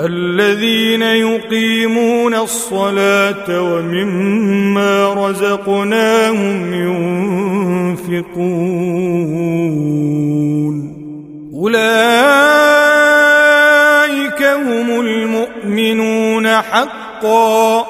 الذين يقيمون الصلاة ومما رزقناهم ينفقون. أولئك هم المؤمنون حقا.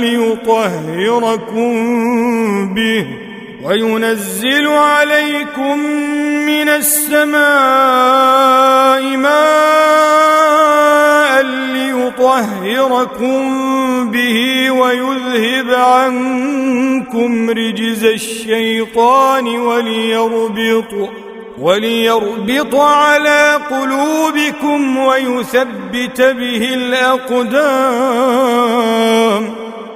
ليطهركم به وينزل عليكم من السماء ماء ليطهركم به ويذهب عنكم رجز الشيطان وليربط وليربط على قلوبكم ويثبت به الأقدام.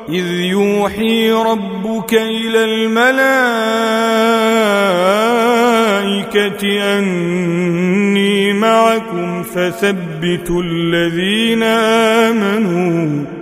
إذ يوحي ربك إلى الملائكة أني معكم فثبتوا الذين آمنوا.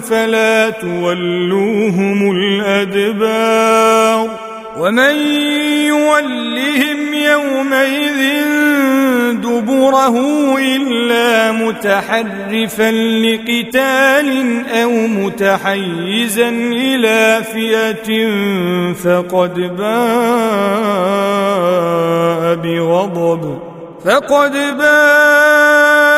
فلا تولوهم الأدبار. ومن يولهم يومئذ دبره إلا متحرفا لقتال أو متحيزا إلى فئة فقد باء بغضب فقد باء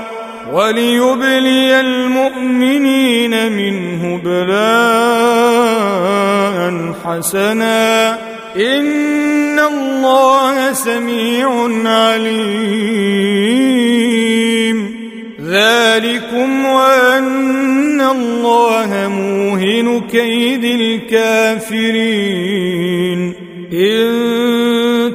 وليبلي المؤمنين منه بلاء حسنا. إن الله سميع عليم. ذلكم وأن الله موهن كيد الكافرين. إن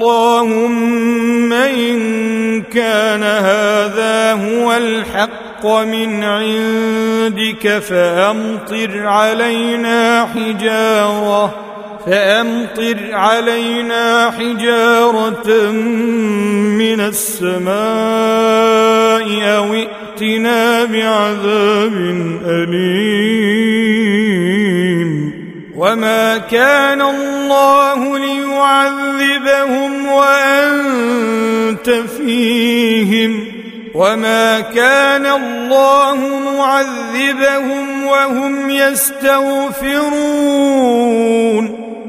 اللهم إن كان هذا هو الحق من عندك فأمطر علينا حجارة فأمطر علينا حجارة من السماء أو ائتنا بعذاب أليم. وما كان الله ليعذبهم وانت فيهم وما كان الله معذبهم وهم يستغفرون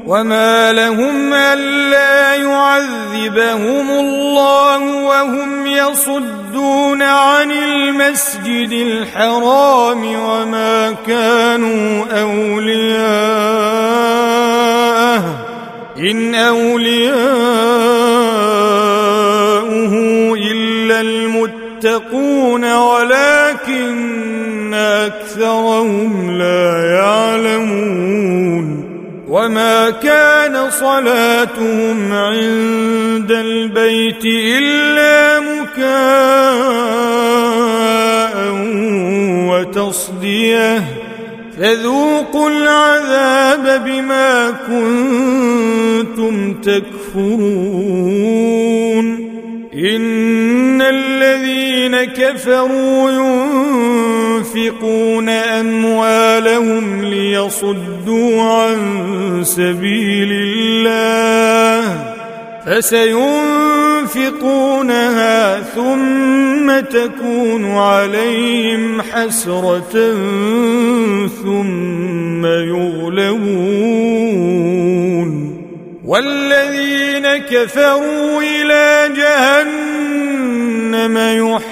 وما لهم الا يعذبهم الله وهم يصدون عن المسجد الحرام وما كانوا اولياءه ان اولياؤه الا المتقون ولكن اكثرهم لا يعلمون وما كان صلاتهم عند البيت الا مكاء وتصديه فذوقوا العذاب بما كنتم تكفرون الذين كفروا ينفقون أموالهم ليصدوا عن سبيل الله فسينفقونها ثم تكون عليهم حسرة ثم يغلبون والذين كفروا إلى جهنم يحشرون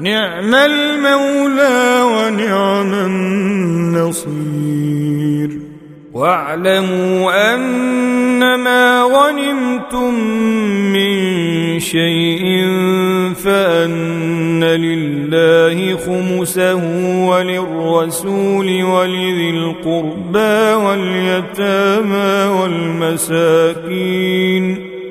نعم المولى ونعم النصير. واعلموا انما غنمتم من شيء فأن لله خمسه وللرسول ولذي القربى واليتامى والمساكين.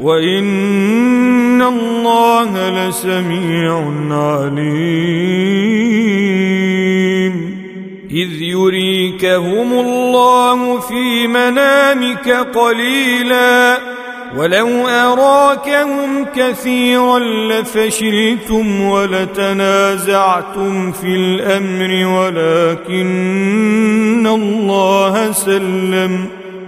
وإن الله لسميع عليم إذ يريكهم الله في منامك قليلا ولو أراكهم كثيرا لفشلتم ولتنازعتم في الأمر ولكن الله سلم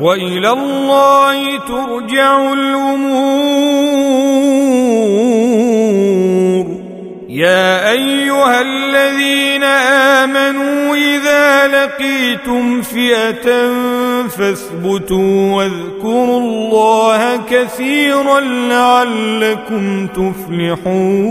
وإلى الله ترجع الأمور. يا أيها الذين آمنوا إذا لقيتم فئة فاثبتوا واذكروا الله كثيرا لعلكم تفلحون.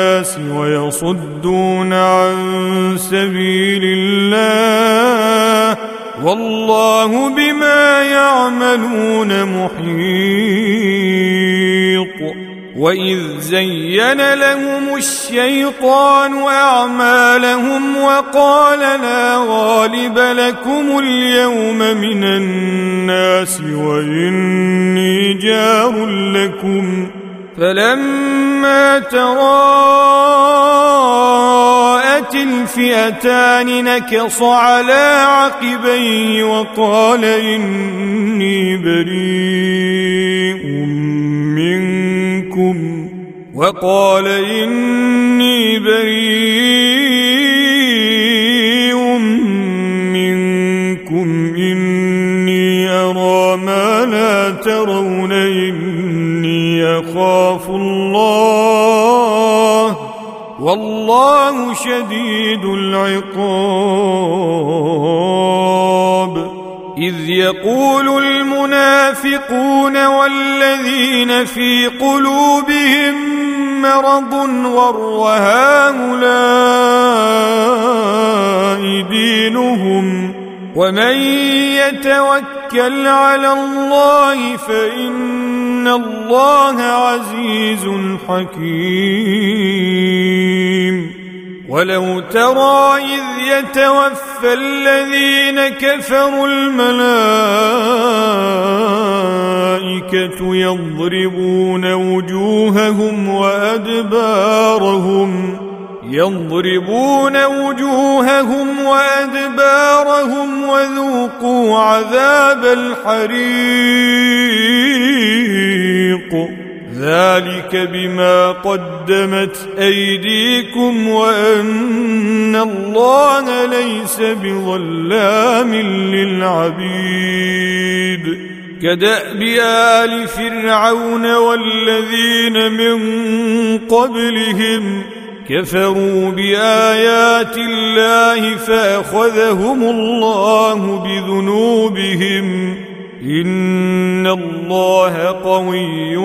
الناس ويصدون عن سبيل الله والله بما يعملون محيط وإذ زين لهم الشيطان أعمالهم وقال لا غالب لكم اليوم من الناس وإني جار لكم فلما تراءت الفئتان نكص على عقبيه وقال إني بريء منكم. وقال إني بريء يقول المنافقون والذين في قلوبهم مرض غر هؤلاء دينهم ومن يتوكل على الله فإن الله عزيز حكيم. ولو ترى إذ يتوفى الذين كفروا الملائكة يضربون وجوههم وأدبارهم يضربون وجوههم وأدبارهم وذوقوا عذاب الحريق. ذلك بما قدمت أيديكم وأن الله ليس بظلام للعبيد. كدأب آل فرعون والذين من قبلهم كفروا بآيات الله فأخذهم الله بذنوبهم ان الله قوي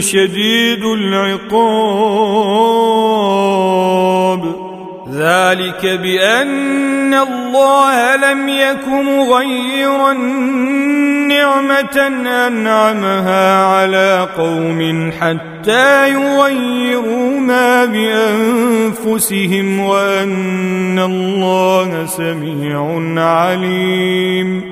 شديد العقاب ذلك بان الله لم يك مغيرا نعمه انعمها على قوم حتى يغيروا ما بانفسهم وان الله سميع عليم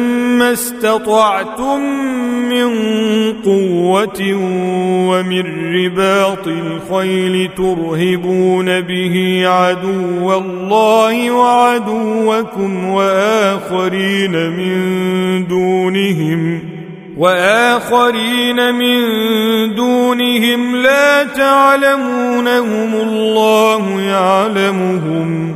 ما استطعتم من قوة ومن رباط الخيل ترهبون به عدو الله وعدوكم وآخرين من دونهم وآخرين من دونهم لا تعلمونهم الله يعلمهم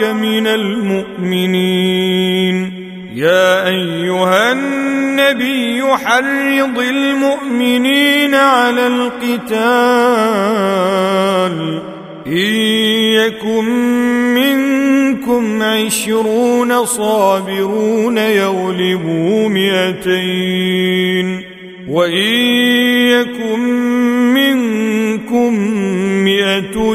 من المؤمنين. يا أيها النبي حرض المؤمنين على القتال. إن يكن منكم عشرون صابرون يغلبوا مئتين. وإن يكن منكم مئه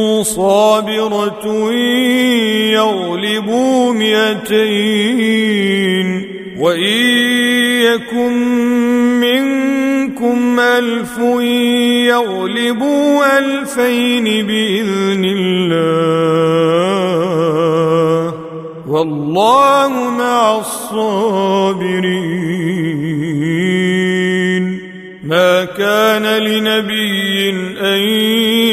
صابرة يغلبوا مئتين. وإن يكن منكم ألف يغلبوا ألفين بإذن الله. والله مع الصابرين. ما كان لنبي أن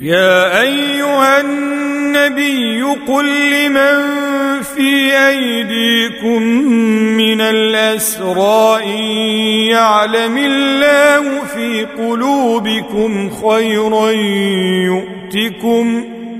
يا أيها النبي قل لمن في أيديكم من الأسرى إن يعلم الله في قلوبكم خيرا يؤتكم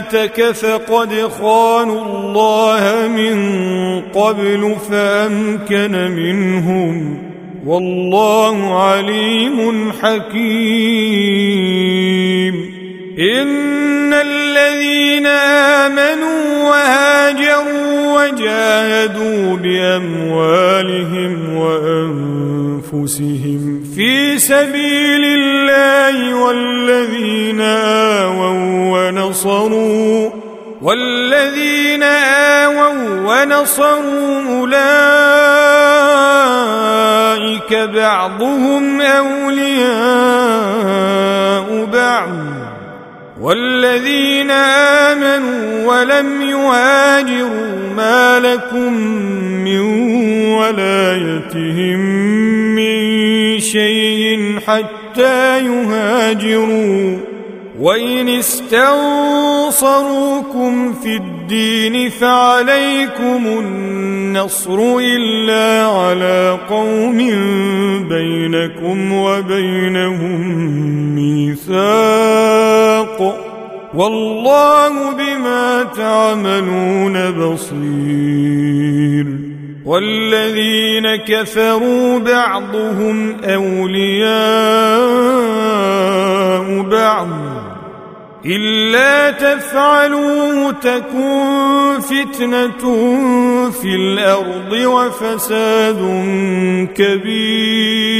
خيانتك فقد خانوا الله من قبل فأمكن منهم. والله عليم حكيم. إن الذين آمنوا وهاجروا وجاهدوا بأموالهم وأنفسهم في سبيل الله والذين آووا ونصروا والذين آووا ونصروا أولئك بعضهم أولياء بعض والذين آمنوا ولم يهاجروا ما لكم من ولايتهم من شيء حتى يهاجروا. وإن استنصروكم في الدين فعليكم النصر إلا على قوم بينكم وبينهم ميثاق. والله بما تعملون بصير. والذين كفروا بعضهم أولياء بعض. إلا تفعلوا تكن فتنة في الأرض وفساد كبير.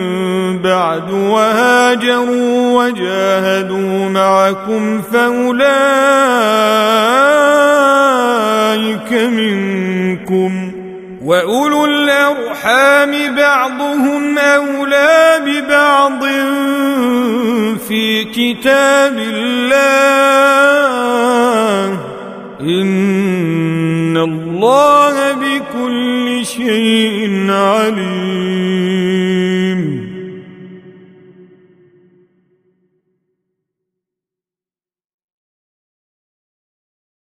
بعد وهاجروا وجاهدوا معكم فأولئك منكم وأولو الأرحام بعضهم أولى ببعض في كتاب الله. إن الله بكل شيء عليم.